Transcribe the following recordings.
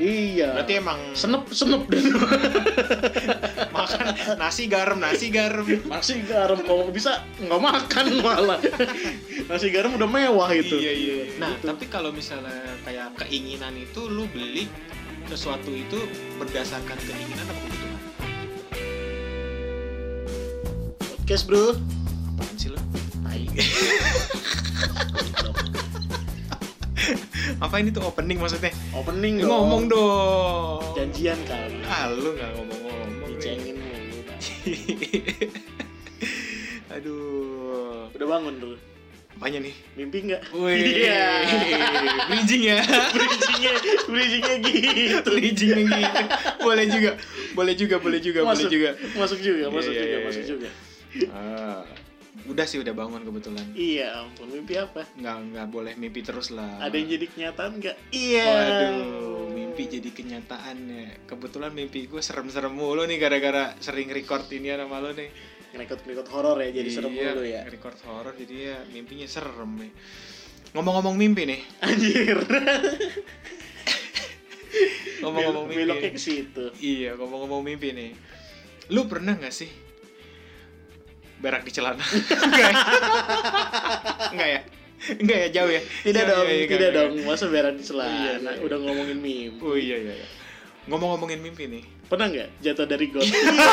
Iya. Berarti emang senep senep dan makan nasi garam, nasi garam. nasi garam kalau bisa nggak makan malah. nasi garam udah mewah itu. Iya iya. Nah, tapi kalau misalnya kayak keinginan itu lu beli sesuatu itu berdasarkan keinginan apa kebutuhan? Podcast bro. Apaan sih lu? Tai. Apa ini tuh opening maksudnya? Opening dong. ngomong dong. Janjian kali. Ah, lu nggak ngomong-ngomong. Dicengin mulu. Aduh. Udah bangun dulu. Apanya nih? Mimpi nggak? Wih, Iya. bridging ya. bridgingnya, bridgingnya gitu. bridging gitu. Boleh juga. Boleh juga, boleh juga, boleh Masuk. juga. Masuk juga, masuk Iya, juga, iya, masuk iya. juga. Ah, udah sih udah bangun kebetulan. Iya ampun, mimpi apa? Nggak nggak boleh mimpi terus lah. Ada yang jadi kenyataan nggak? Iya. Waduh, mimpi jadi kenyataan ya. Kebetulan mimpi gue serem-serem mulu nih gara-gara sering record ini sama lo nih. Ngerekot-ngerekot horor ya, jadi serem Iya, dulu ya. Record horror jadi ya mimpinya serem nih. Ngomong-ngomong mimpi nih. Anjir. Ngomong-ngomong mimpi. Beloknya ke situ. Iya, ngomong-ngomong mimpi nih. Lu pernah gak sih berak di celana? Enggak ya? Enggak ya? Enggak ya, jauh ya? Tidak Iya, dong, iya, iya, tidak enggak, dong. Masa beran di Iya, celana? iya. Udah ngomongin mimpi. Oh iya, iya, iya. Ngomong-ngomongin mimpi nih. Pernah nggak jatuh dari got?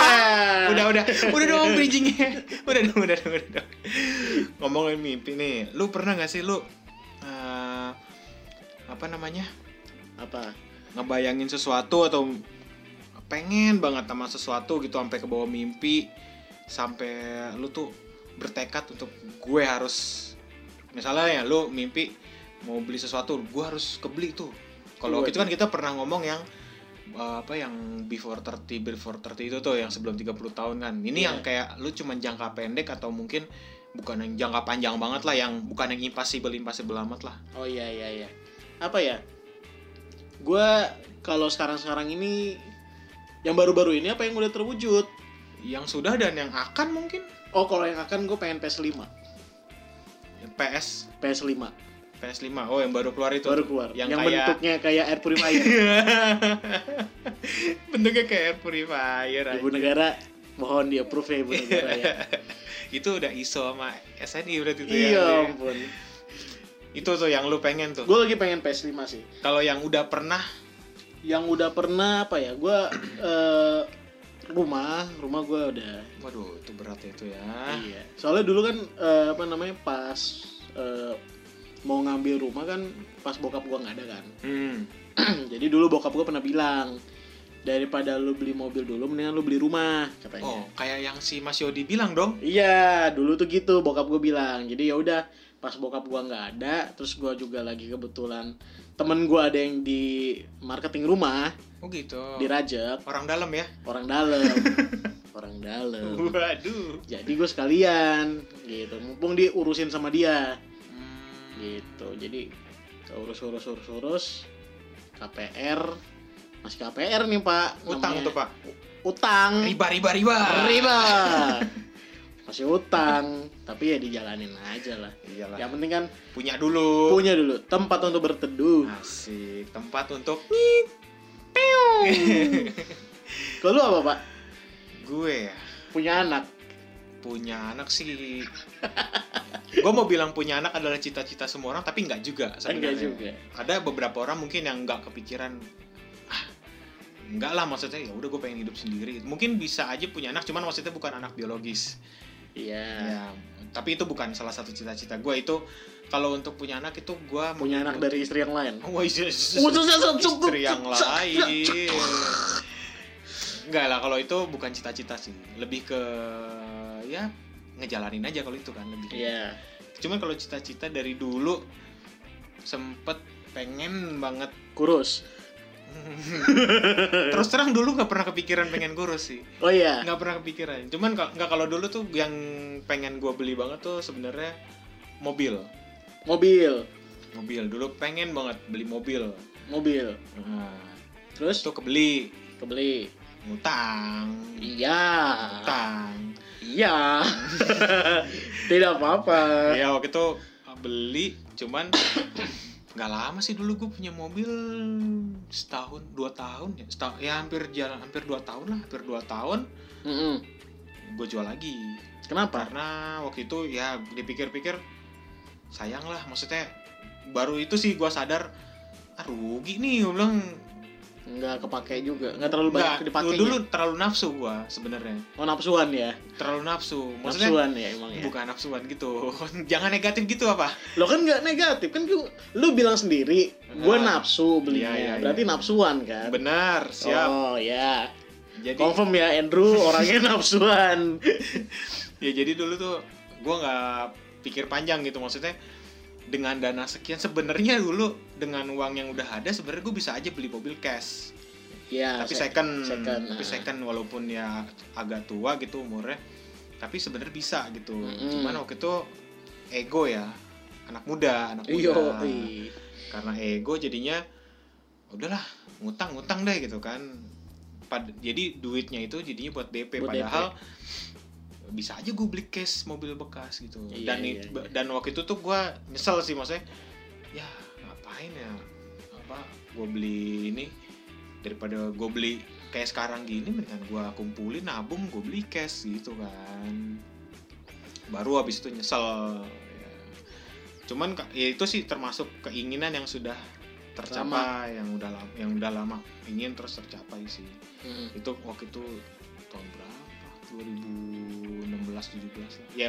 udah udah udah dong bridgingnya udah dong udah dong udah dong ngomongin mimpi nih lu pernah gak sih lu eh, apa namanya Apa? ngebayangin sesuatu atau pengen banget sama sesuatu gitu sampai ke bawah mimpi sampai lu tuh bertekad untuk gue harus misalnya ya lu mimpi mau beli sesuatu gue harus kebeli tuh kalau Gue gitu kan kita pernah ngomong yang uh, apa yang before 30 before 30 itu tuh yang sebelum 30 tahun kan ini Iya. yang kayak lu cuman jangka pendek atau mungkin bukan yang jangka panjang banget lah yang bukan yang impossible impossible amat lah Oh iya iya iya. Apa ya? Gua kalau sekarang-sekarang ini yang baru-baru ini apa yang udah terwujud? Yang sudah dan yang akan mungkin Oh, kalau yang akan gue pengen PS5. PS PS5 PS5 oh yang baru keluar itu baru keluar. yang, Yang, kayak bentuknya kayak air purifier. bentuknya kayak air purifier Ibu aja. negara mohon di approve ya Ibu negara ya. itu udah ISO sama SNI berarti itu iya ya ampun. itu tuh yang lu pengen tuh Gue lagi pengen PS5 sih. kalau yang udah pernah Yang udah pernah apa ya? Gue eh, rumah, rumah gue udah. waduh itu berat itu ya Iya. Soalnya dulu kan eh, apa namanya pas eh, mau ngambil rumah kan pas bokap gue nggak ada kan. hmm. Jadi dulu bokap gue pernah bilang daripada lu beli mobil dulu mendingan lu beli rumah katanya. oh kayak yang si Mas Yodi bilang dong Iya, dulu tuh gitu bokap gue bilang. Jadi ya udah pas bokap gua nggak ada, terus gua juga lagi kebetulan temen gua ada yang di marketing rumah. Oh gitu. Di Rajak, orang dalam ya? Orang dalam, orang dalam. waduh. Jadi gue sekalian gitu, mumpung diurusin sama dia. Hmm. gitu. Jadi urus urus urus urus KPR masih KPR nih pak utang namanya. tuh pak. Utang. Riba riba riba. Riba masih utang tapi ya dijalanin aja lah. Iyalah. Yang penting kan punya dulu. punya dulu tempat untuk berteduh. Asik tempat untuk kalau lu apa pak? Gue ya. Punya anak. Punya anak sih. Gue mau bilang punya anak adalah cita-cita semua orang tapi nggak juga enggak sebenarnya. juga. Ada beberapa orang mungkin yang nggak kepikiran ah nggak lah maksudnya ya udah gue pengen hidup sendiri. Mungkin bisa aja punya anak cuman maksudnya bukan anak biologis iya ya tapi itu bukan salah satu cita-cita gue itu kalau untuk punya anak itu gue punya anak dari istri yang lain istri, Oh, susah, susah. istri yang lain. Enggak lah, kalau itu bukan cita-cita sih. Lebih ke ya ngejalanin aja kalau itu kan lebih. iya Cuman kalau cita-cita dari dulu sempet pengen banget. kurus Terus terang dulu nggak pernah kepikiran pengen kurus sih. oh iya? Nggak pernah kepikiran. Cuman nggak kalau dulu tuh yang pengen gue beli banget tuh sebenarnya mobil. mobil. Mobil. Dulu pengen banget beli mobil. mobil. Nah, terus? Itu kebeli. Kebeli. Ngutang. Iya. Ngutang. Iya. Tidak apa-apa. Ya waktu itu beli cuman nggak lama sih dulu gue punya mobil setahun dua tahun ya setahun ya hampir jalan hampir dua tahun lah hampir dua tahun Mm-mm. gue jual lagi Kenapa? karena waktu itu ya dipikir-pikir sayang lah maksudnya baru itu sih gue sadar ah rugi nih gue bilang Nggak kepake juga, nggak terlalu banyak Nggak, dipakai. dulu terlalu nafsu gue sebenarnya Oh nafsuan ya, terlalu nafsu maksudnya nafsuan ya emang ya. bukan nafsuan gitu jangan negatif gitu apa Lo kan nggak negatif kan lu, lu bilang sendiri, gue Ah. nafsu belinya, Iya, iya, berarti iya. nafsuan kan? benar siap Oh ya, jadi confirm ya Andrew orangnya nafsuan. ya jadi dulu tuh gue nggak pikir panjang gitu maksudnya dengan dana sekian sebenarnya dulu dengan uang yang udah ada sebenarnya gue bisa aja beli mobil cash Ya, tapi second, second, tapi ah. second walaupun ya agak tua gitu umurnya tapi sebenarnya bisa gitu Mm-mm. cuman waktu itu ego ya anak muda anak muda ih. karena ego jadinya udahlah ngutang ngutang deh gitu kan Pad- jadi duitnya itu jadinya buat DP Buat padahal bisa aja gue beli cash mobil bekas gitu. Iya, dan iya, iya. dan waktu itu tuh gue nyesel sih maksudnya ya ngapain ya? Apa gue beli ini daripada gue beli kayak sekarang gini mendingan gue kumpulin nabung gue beli cash gitu kan. Baru habis itu nyesel ya. cuman ya itu sih termasuk keinginan yang sudah tercapai yang udah lama yang udah lama. Ingin terus tercapai sih. Mm. itu waktu itu tahun berapa? 2016 17 lah. Ya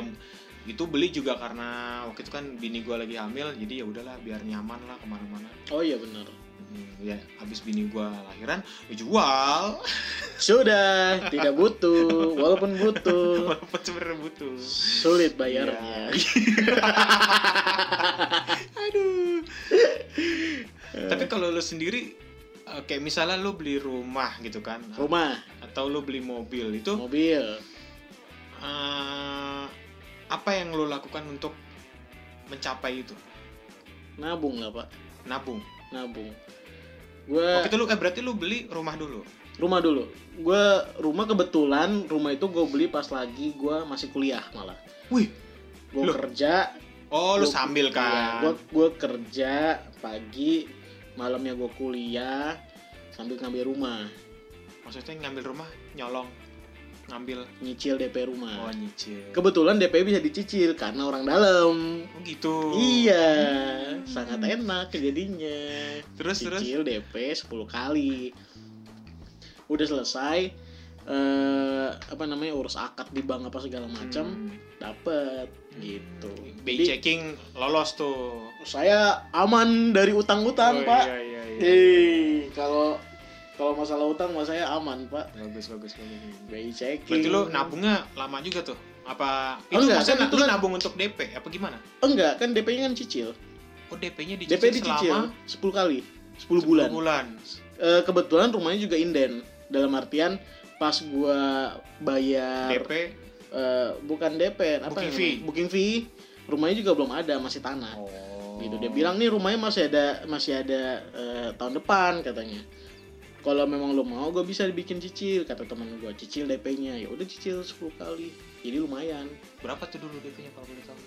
itu beli juga karena waktu itu kan bini gue lagi hamil jadi ya udahlah biar nyaman lah ke mana-mana. Oh iya benar. Hmm, ya habis bini gue lahiran ya jual. Sudah, tidak butuh, walaupun butuh, walaupun sebenarnya butuh. Sulit bayarnya. Iya. aduh. Tapi kalau lo sendiri eh, kayak misalnya lo beli rumah gitu kan. Rumah, atau lo beli mobil itu mobil, eh, apa yang lo lakukan untuk mencapai itu? Nabung lah pak, nabung. Nabung. Gue waktu itu lu eh berarti lu beli rumah dulu? Rumah dulu. Gue rumah kebetulan rumah itu gue beli pas lagi gue masih kuliah malah. wih Gue kerja, oh lu Gua- sambil kan? gue gue kerja pagi, malamnya gue kuliah sambil ngambil rumah, maksudnya ngambil rumah nyolong ngambil nyicil DP rumah. oh nyicil Kebetulan DP bisa dicicil karena orang dalam. oh gitu Iya, sangat enak jadinya. terus terus Cicil DP 10 kali. Udah selesai eh apa namanya urus akad di bank apa segala macam Hmm. dapet gitu. BI Jadi checking lolos tuh saya aman dari utang-utang, Oh, Pak. iya iya iya Hei, kalau kalau masalah utang mah saya aman, Pak. bagus bagus bagus BI checking. berarti lu nabungnya lama juga tuh apa itu Enggak, maksudnya kan itu kan- nabung untuk DP apa gimana Enggak, kan DP-nya kan cicil. oh DP-nya DP dicicil dicicil selama 10 kali. 10 10 bulan. bulan Eh, kebetulan rumahnya juga inden. Dalam artian pas gua bayar DP eh, bukan DP, apa Booking fee. Booking fee. Rumahnya juga belum ada, masih tanah. oh Gitu. Dia bilang nih rumahnya masih ada masih ada eh, tahun depan katanya. Kalau memang lo mau, gue bisa dibikin cicil kata teman gue. Cicil DP-nya ya udah cicil 10 kali. Jadi lumayan. berapa tuh dulu DP-nya kalau boleh tahu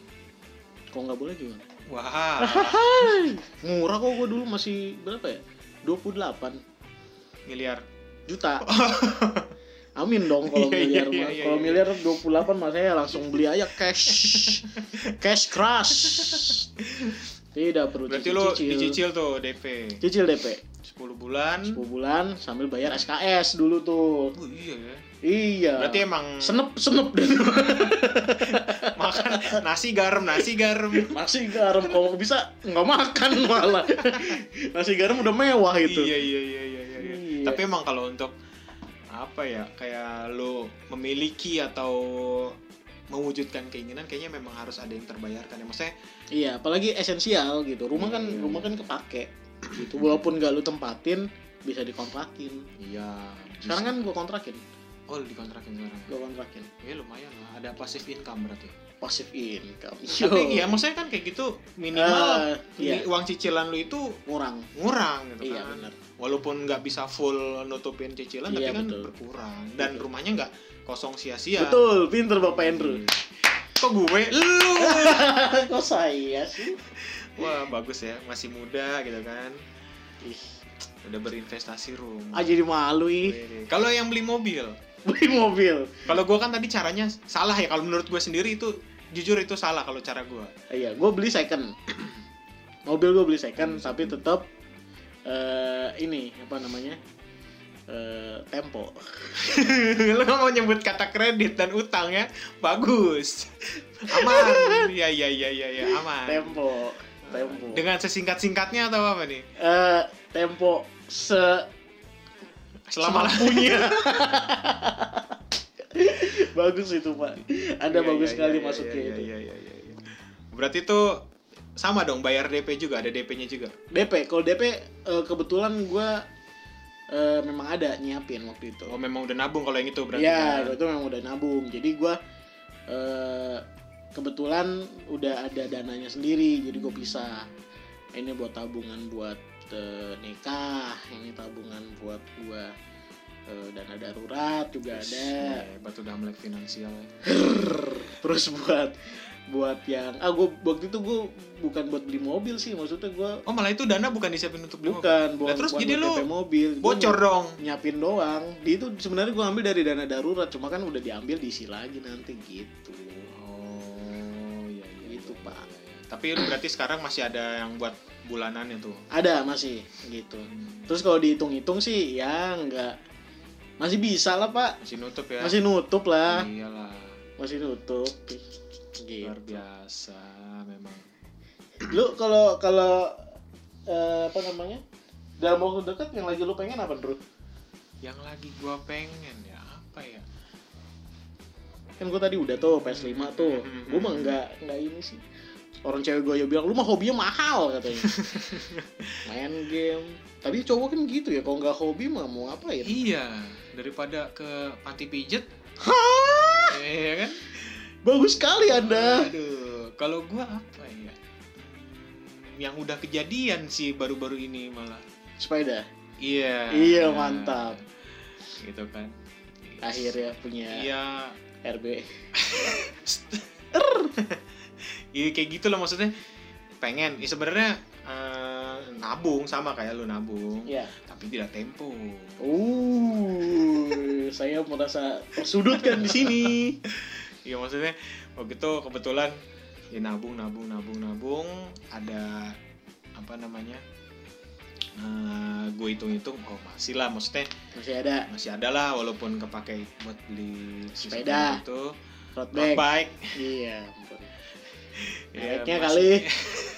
Kok nggak boleh gimana? wah Murah kok gue dulu masih berapa ya? 28 miliar juta. Amin dong kalau Iya, iya, miliar iya, mah. Kalau miliar 28 mah saya langsung beli aja cash. cash crush. Tidak perlu berarti cicil. lu dicicil tuh DP Cicil DP 10 bulan 10 bulan sambil bayar SKS dulu tuh. oh, iya ya Iya. berarti emang senep senep deh. makan nasi garam nasi garam Nasi garam kalau bisa nggak makan malah. Nasi garam udah mewah itu. iya iya iya iya iya iya. Iya. tapi emang kalau untuk apa ya kayak lo memiliki atau mewujudkan keinginan kayaknya memang harus ada yang terbayarkan ya maksudnya Iya, apalagi esensial gitu. Rumah kan Iya. rumah kan kepake. Gitu. Walaupun gak lu tempatin bisa dikontrakin. iya Sekarang kan gua kontrakin, oh dikontrakin sekarang gua kontrakin. ya lumayan lah ada passive income berarti Passive income. tapi ya maksudnya kan kayak gitu minimal Ah, iya. uang cicilan lu itu Kurang. ngurang gitu Iya kan benar. walaupun nggak bisa full nutupin cicilan Iya, tapi kan betul. berkurang dan Betul. rumahnya nggak kosong sia-sia Betul, pinter Bapak Andrew. kok gue lu Kok saya sih? Wah bagus ya masih muda gitu kan Ih, udah berinvestasi room Ah jadi malu ih kalau yang beli mobil beli mobil. kalau gua kan tadi caranya salah ya kalau menurut gue sendiri itu jujur itu salah kalau cara gua Iya, gue beli second. Mobil gue beli second, tapi tetap eh ini apa namanya? eh tempo. lo nggak mau nyebut kata kredit dan utang ya bagus aman iya iya iya iya ya, aman Tempo. Tempo. dengan sesingkat singkatnya atau apa nih eh tempo se selama semampunya. bagus itu pak. Anda Iya, bagus iya, sekali iya, masuknya iya, itu. iya, iya, iya, iya. berarti itu sama dong bayar DP juga ada DP-nya juga DP, kalau DP eh, kebetulan gue eh, memang ada nyiapin waktu itu. oh memang udah nabung kalau yang itu berarti Iya, kan? itu memang udah nabung. Jadi gua eh, kebetulan udah ada dananya sendiri, jadi gue bisa. Ini buat tabungan buat eh, nikah, ini tabungan buat gua eh, dana darurat juga Wis, ada. hebat udah melek finansial ya. Terus buat buat yang ah gue waktu itu gue bukan buat beli mobil sih, maksudnya gua oh malah itu dana bukan disiapin untuk beli mobil? bukan buat terus jadi lu DP mobil. Gua bocor dong nyiapin doang. Di itu sebenarnya gue ambil dari dana darurat, cuma kan udah diambil diisi lagi nanti gitu. Tapi lu berarti sekarang masih ada yang buat bulanannya tuh Ada masih gitu. Terus kalau dihitung-hitung sih ya nggak. Masih bisa lah pak, masih nutup ya? Masih nutup lah, iyalah. Masih nutup. luar Gitu. biasa memang. Lu kalau kalau eh, apa namanya? Dalam waktu dekat yang lagi lu pengen apa bro? yang lagi gua pengen ya apa ya? Kan gue tadi udah tuh PS5 tuh, gue mah nggak nggak ini sih. Orang cewek gue ya bilang lu mah hobinya mahal katanya. Main game. Tapi cowok kan gitu ya, kalau nggak hobi mah mau ngapain? iya daripada ke panti pijet Hah? iya kan Bagus sekali anda. aduh kalau gua apa ya yang udah kejadian sih baru-baru ini malah Sepeda. iya Iya, mantap. gitu kan Akhirnya punya iya RB. iya kayak gitu loh maksudnya pengen ya sebenarnya eh, nabung sama kayak lu nabung Ya. tapi tidak tempo Uh, saya merasa tersudutkan di sini. Iya maksudnya waktu itu kebetulan ya nabung nabung nabung nabung ada apa namanya eh gue hitung hitung oh masih lah maksudnya Masih ada masih ada lah walaupun kepake buat beli Sepeda. itu road road bike. bike Iya. Ya, kali.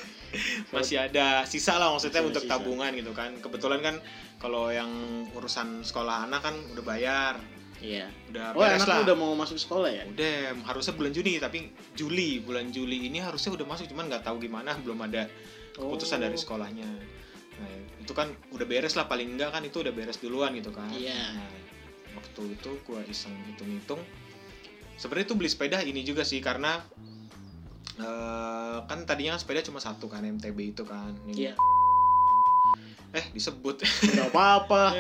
masih ada sisa lah maksudnya Masih untuk sisa. tabungan gitu kan kebetulan kan kalau yang urusan sekolah anak kan udah bayar Iya. udah Oh, beres lah udah mau masuk sekolah ya? udah harusnya bulan Juni tapi Juli bulan Juli ini harusnya udah masuk cuman nggak tahu gimana belum ada keputusan Oh. dari sekolahnya nah itu kan udah beres lah paling enggak kan itu udah beres duluan gitu kan Iya. nah, waktu itu gua iseng hitung-hitung sebenarnya itu beli sepeda ini juga sih karena eh, kan tadinya sepeda cuma satu kan MTB itu kan Iya. eh disebut Gak apa-apa.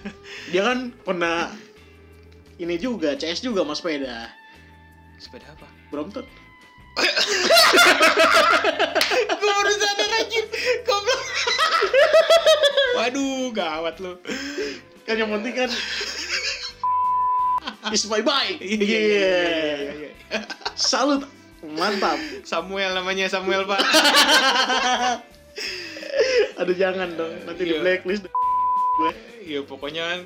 Dia kan pernah ini juga, CS juga mas sepeda. sepeda apa Brompton. gue baru sadar goblok waduh gawat lu Kan yang penting kan is my bike. Iya, Iya. iya, iya, iya, iya. Salut. Mantap. Samuel namanya Samuel pak Aduh jangan dong, nanti di Iya. blacklist gue. Iya pokoknya kan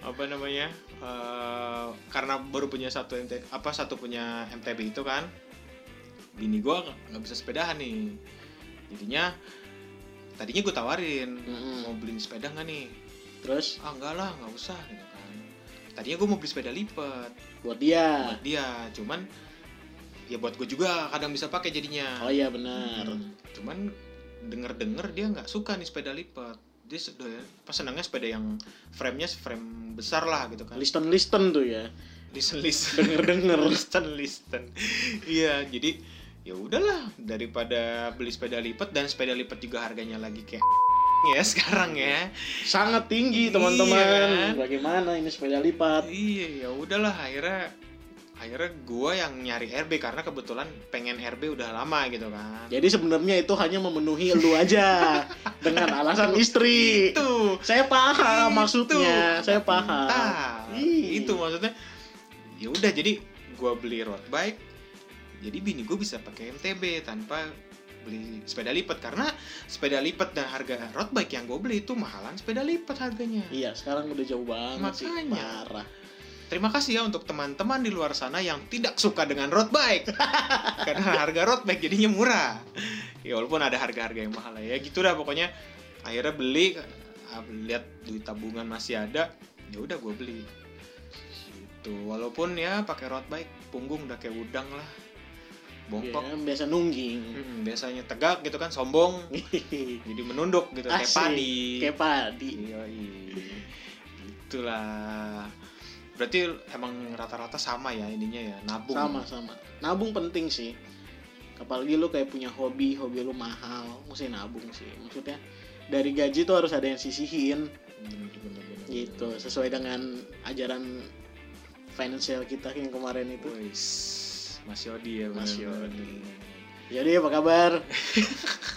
apa namanya eh, karena baru punya satu MT apa satu punya MTB itu kan bini gua nggak bisa sepedahan nih jadinya tadinya gue tawarin Mm-mm. mau beli sepeda nggak nih Terus ah enggak lah nggak usah gitu kan tadinya gue mau beli sepeda lipat buat dia. buat dia cuman ya buat gue juga kadang bisa pakai jadinya Oh iya benar. Hmm, cuman denger denger dia nggak suka nih sepeda lipat dia sudah pas senangnya sepeda yang framenya frame besar lah gitu kan Listen listen tuh ya. listen listen Denger denger. listen listen iya jadi ya udahlah daripada beli sepeda lipat dan sepeda lipat juga harganya lagi kayak ya sekarang ya Sangat tinggi Iya, teman-teman. kan? Bagaimana ini sepeda lipat? iya ya udahlah akhirnya akhirnya gue yang nyari RB karena kebetulan pengen RB udah lama gitu kan Jadi sebenarnya itu hanya memenuhi lu aja dengan alasan istri. itu Saya paham Itu. maksudnya, saya paham. Ih. itu maksudnya ya udah jadi gue beli road bike jadi bini gue bisa pakai MTB tanpa beli sepeda lipat karena sepeda lipat dan harga road bike yang gue beli itu mahalan sepeda lipat harganya Iya, sekarang udah jauh banget sih, Makanya. parah. Terima kasih ya untuk teman-teman di luar sana yang tidak suka dengan road bike. Karena harga road bike jadinya murah. Ya walaupun ada harga-harga yang mahal ya. Gitu dah pokoknya. Akhirnya beli ah, lihat duit tabungan masih ada ya udah gue beli. Gitu. Walaupun ya pakai road bike punggung udah kayak udang lah. Bongkok. Iya, biasa nungging. Hmm, biasanya tegak gitu kan sombong. Jadi menunduk gitu kayak padi. Kayak padi. Itulah. Berarti emang rata-rata sama ya ininya ya, nabung. Sama sama. Nabung penting sih. Apalagi lu kayak punya hobi, hobi lu mahal, mesti nabung sih. Maksudnya dari gaji tuh harus ada yang sisihin Bener, bener, bener, gitu, sesuai dengan ajaran financial kita yang kemarin itu. Wis, Mas Yodi ya, Mas Yodi. Jadi apa kabar?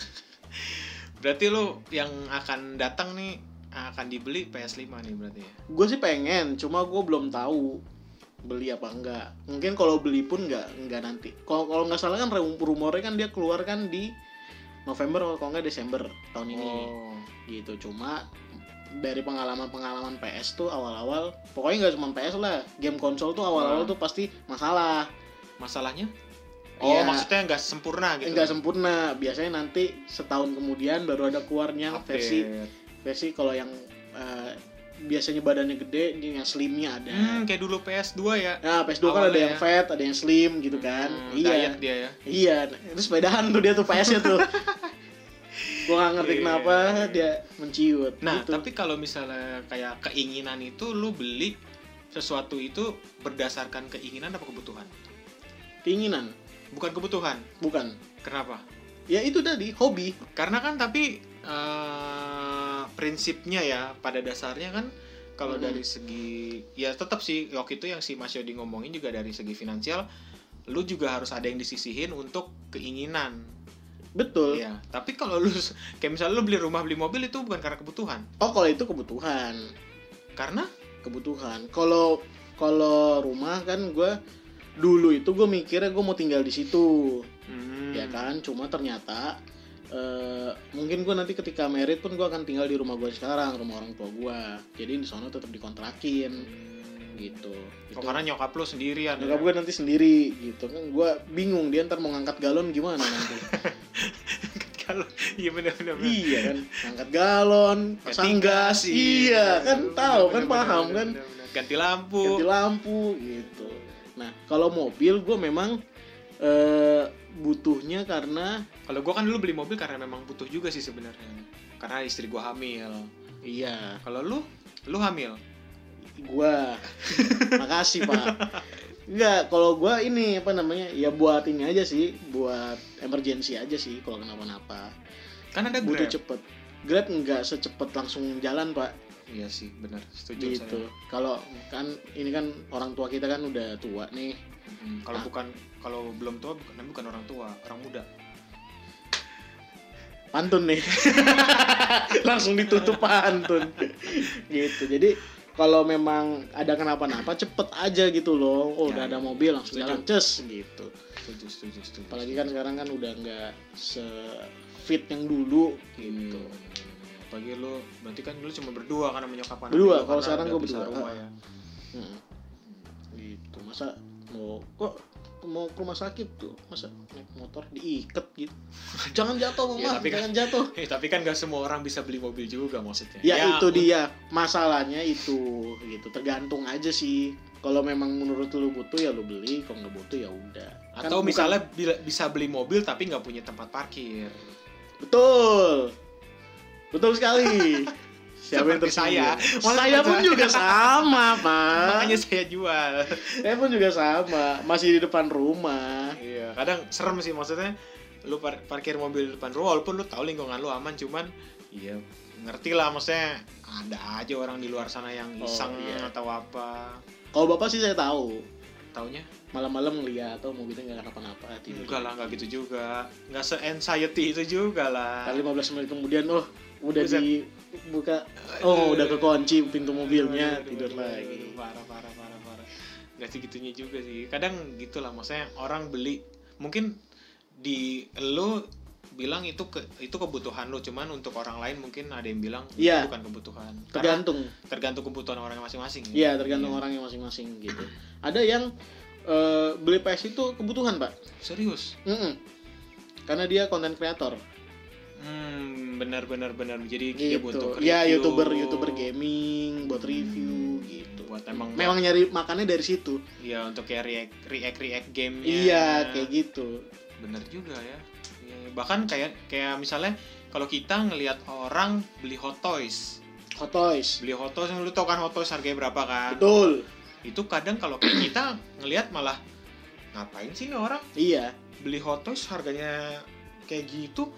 Berarti lu yang akan datang nih akan dibeli PS5 nih berarti ya. Gue sih pengen, cuma gue belum tahu beli apa enggak. Mungkin kalau beli pun enggak enggak nanti. Kalau kalau nggak salah kan rum- rumornya kan dia keluar kan di November atau kalau nggak Desember tahun ini. Oh. Gitu. Cuma dari pengalaman-pengalaman PS tuh awal-awal pokoknya nggak cuma PS lah game konsol tuh awal-awal Hmm. tuh pasti masalah Masalahnya? Oh, Iya. maksudnya nggak sempurna gitu. nggak sempurna biasanya nanti setahun kemudian baru ada keluarnya Update. versi versi kalau yang eh, biasanya badannya gede ini yang slimnya ada Hmm, kayak dulu PS2 ya. Nah, PS2 kan ada Awalnya yang fat, ada yang slim gitu kan. Hmm, iya. diet dia ya. Iya, itu sepedahan tuh dia tuh PS-nya tuh. Gua gak ngerti Iya. kenapa dia menciut. Nah, gitu. tapi kalau misalnya kayak keinginan itu lu beli sesuatu itu berdasarkan keinginan apa kebutuhan? keinginan, Bukan kebutuhan. bukan. Kenapa? Ya itu tadi hobi. Karena kan tapi eh, prinsipnya ya pada dasarnya kan kalau Mm-mm. dari segi ya tetap sih waktu itu yang si Mas Yodi ngomongin juga dari segi finansial lu juga harus ada yang disisihin untuk keinginan. Betul. Iya, tapi kalau lu kayak misalnya lu beli rumah, beli mobil itu bukan karena kebutuhan. Oh, kalau itu kebutuhan. Karena Kebutuhan. Kalau kalau rumah kan gua dulu itu gue mikirnya gue mau tinggal di situ Hmm. ya kan cuma ternyata eh, mungkin gue nanti ketika merit pun gue akan tinggal di rumah gue sekarang rumah orang tua gue jadi di sana tetap dikontrakin Hmm. gitu Oh, Itu. karena nyokap lu sendirian. nyokap ya? gue nanti sendiri gitu kan gue bingung dia ntar mau ngangkat galon gimana nanti iya benar benar. iya kan ngangkat galon pasang gas iya kan tahu kan Bener, bener, paham bener, kan bener, bener. Ganti lampu. ganti lampu gitu nah kalau mobil gue memang eh, butuhnya karena Kalau gua kan dulu beli mobil karena memang butuh juga sih sebenarnya. Karena istri gua hamil. iya. Kalau lu, lu hamil. gua. Makasih pak. Enggak, kalau gua ini apa namanya ya buat ini aja sih buat emergency aja sih kalau kenapa-napa. Kan ada butuh cepet. Grab nggak secepat langsung jalan pak Iya sih, benar. Setuju gitu saya. kalau kan ini kan orang tua kita kan udah tua nih Mm, Kalau Ah. bukan kalau belum tua bukan bukan orang tua, orang muda. pantun nih langsung ditutup pantun gitu jadi kalau memang ada kenapa-napa cepet aja gitu loh oh Ya, udah ada ya. mobil langsung Setuju. jalan ces gitu Setuju, setuju, setuju. apalagi kan sekarang kan udah nggak se fit yang dulu gitu Hmm. Apalagi lu berarti kan lu cuma berdua kan sama nyokap anak Berdua, kalau karena sekarang pisah berdua. rumah ya. Hmm. gitu masa mau kok mau ke rumah sakit tuh? Masa naik motor diikat gitu? Jangan jatuh mama Ya, tapi kan- jangan jatuh. Eh, tapi kan gak semua orang bisa beli mobil juga maksudnya. ya, itu un- dia. Masalahnya itu gitu. Tergantung aja sih. Kalau memang menurut lu butuh ya lu beli. Kalau nggak butuh ya udah. Kan Atau bukan- misalnya bila- bisa beli mobil tapi nggak punya tempat parkir. betul betul sekali. Siapa yang tersinggung saya. Saya pun saya. juga sama pak. Makanya saya jual. saya pun juga sama. Masih di depan rumah. Iya, kadang serem sih maksudnya. Lu par- parkir mobil di depan rumah walaupun lu tahu lingkungan lu aman cuman iya ngerti lah maksudnya. Ada aja orang di luar sana yang Oh, iseng iya. atau apa. Kalau bapak sih saya tahu. Taunya? Malam-malam ngeliat atau mobilnya nggak kenapa-napa tidur. Enggak lah nggak gitu juga. Nggak se anxiety itu juga lah. Kali 15 menit kemudian oh udah Buset. dibuka. Oh udah kekunci pintu mobilnya Aduh, tidur aduh, lagi. aduh, parah parah parah parah. Nggak segitunya juga sih. Kadang gitulah maksudnya orang beli mungkin di lo bilang itu ke itu kebutuhan lo cuman untuk orang lain mungkin ada yang bilang itu Iya. bukan kebutuhan. Karena tergantung. tergantung kebutuhan orang masing-masing. Iya tergantung orangnya masing-masing gitu. Ada yang eh, beli PS itu kebutuhan pak. Serius? Mm-mm. karena dia konten kreator hmm benar benar benar. Jadi dia butuh gitu ya review. youtuber youtuber gaming buat review gitu. Buat emang memang nyari makannya dari situ. Ya untuk kayak react react react game iya kayak gitu. Bener juga ya. Iya, bahkan kayak kayak misalnya kalau kita ngelihat orang beli hot toys. Hot toys. Beli hot toys lu tau kan hot toys harganya berapa kan? Betul. Itu kadang kalau kita ngelihat malah ngapain sih nih orang iya. beli hot toys harganya kayak gitu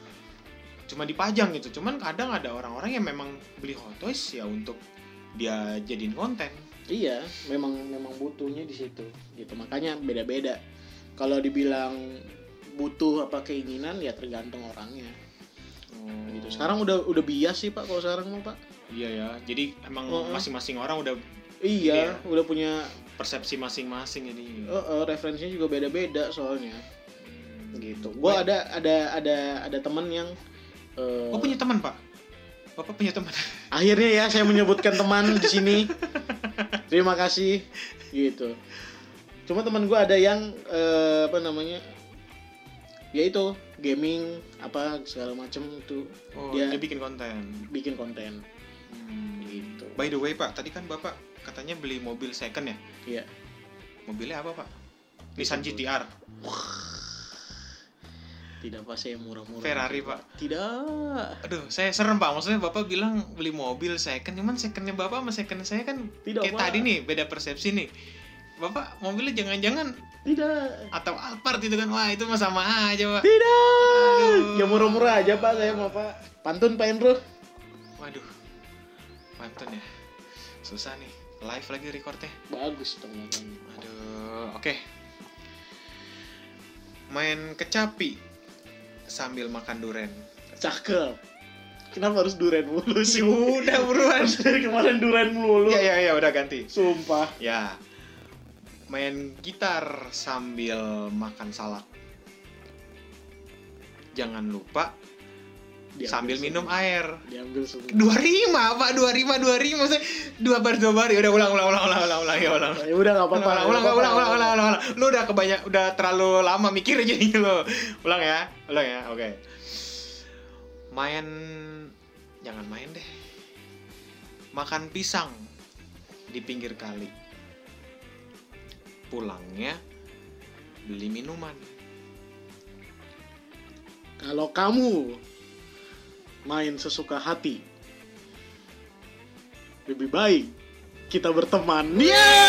cuma dipajang gitu. Cuman kadang ada orang-orang yang memang beli hot toys ya untuk dia jadiin konten. Iya memang memang butuhnya di situ gitu. Makanya beda-beda. Kalau dibilang butuh apa keinginan ya tergantung orangnya. Gitu. Sekarang udah udah bias sih pak kalau sekarang mah pak. Iya ya jadi emang Oh, oh. masing-masing orang udah iya Iya. udah punya persepsi masing-masing ini. Eh, eh, referensinya juga beda-beda soalnya. Hmm. gitu. Gua ada ada ada ada teman yang eh, Oh punya teman pak? Bapak punya teman? akhirnya ya saya menyebutkan teman di sini terima kasih gitu cuma teman gua ada yang eh, apa namanya ya itu gaming apa segala macem itu Oh Dia- dia, bikin konten. bikin konten Hmm. gitu By the way pak, tadi kan bapak katanya beli mobil second ya? Iya. Mobilnya apa pak? Nissan GTR. Tidak pak saya murah-murah Ferrari, Pak. tidak Aduh, saya serem pak. Maksudnya bapak bilang beli mobil second, cuman secondnya bapak sama second saya kan Tidak, kayak Pak. tadi nih, beda persepsi nih. Bapak mobilnya jangan-jangan tidak atau Alphard itu kan wah itu mah sama aja pak. tidak Aduh. ya murah-murah aja pak saya mau pak pantun pak Endro Waduh, pantun ya. Susah nih, live lagi recordnya. bagus dong. Aduh, oke. Main kecapi sambil makan duren. cakep kenapa harus duren mulu sih Udah buruan. dari kemarin duren mulu ya ya ya udah ganti. sumpah Ya. Main gitar sambil makan salak. Jangan lupa Diambil sambil semua. minum air. diambil semua Dua rima, Pak. Dua rima, dua rima. Maksudnya dua bar, dua bar. Udah ulang, ulang, ulang, ulang, ulang, ulang, ya ulang. ya udah nggak apa-apa ulang, ulang, ulang, ulang, ulang, ulang, ulang. Lu udah kebanyak, udah terlalu lama mikir jadi lo. Ulang ya, ulang ya, oke. Main, jangan main deh. Makan pisang di pinggir kali. Pulangnya beli minuman. kalau kamu main sesuka hati. Lebih baik kita berteman. Yeah!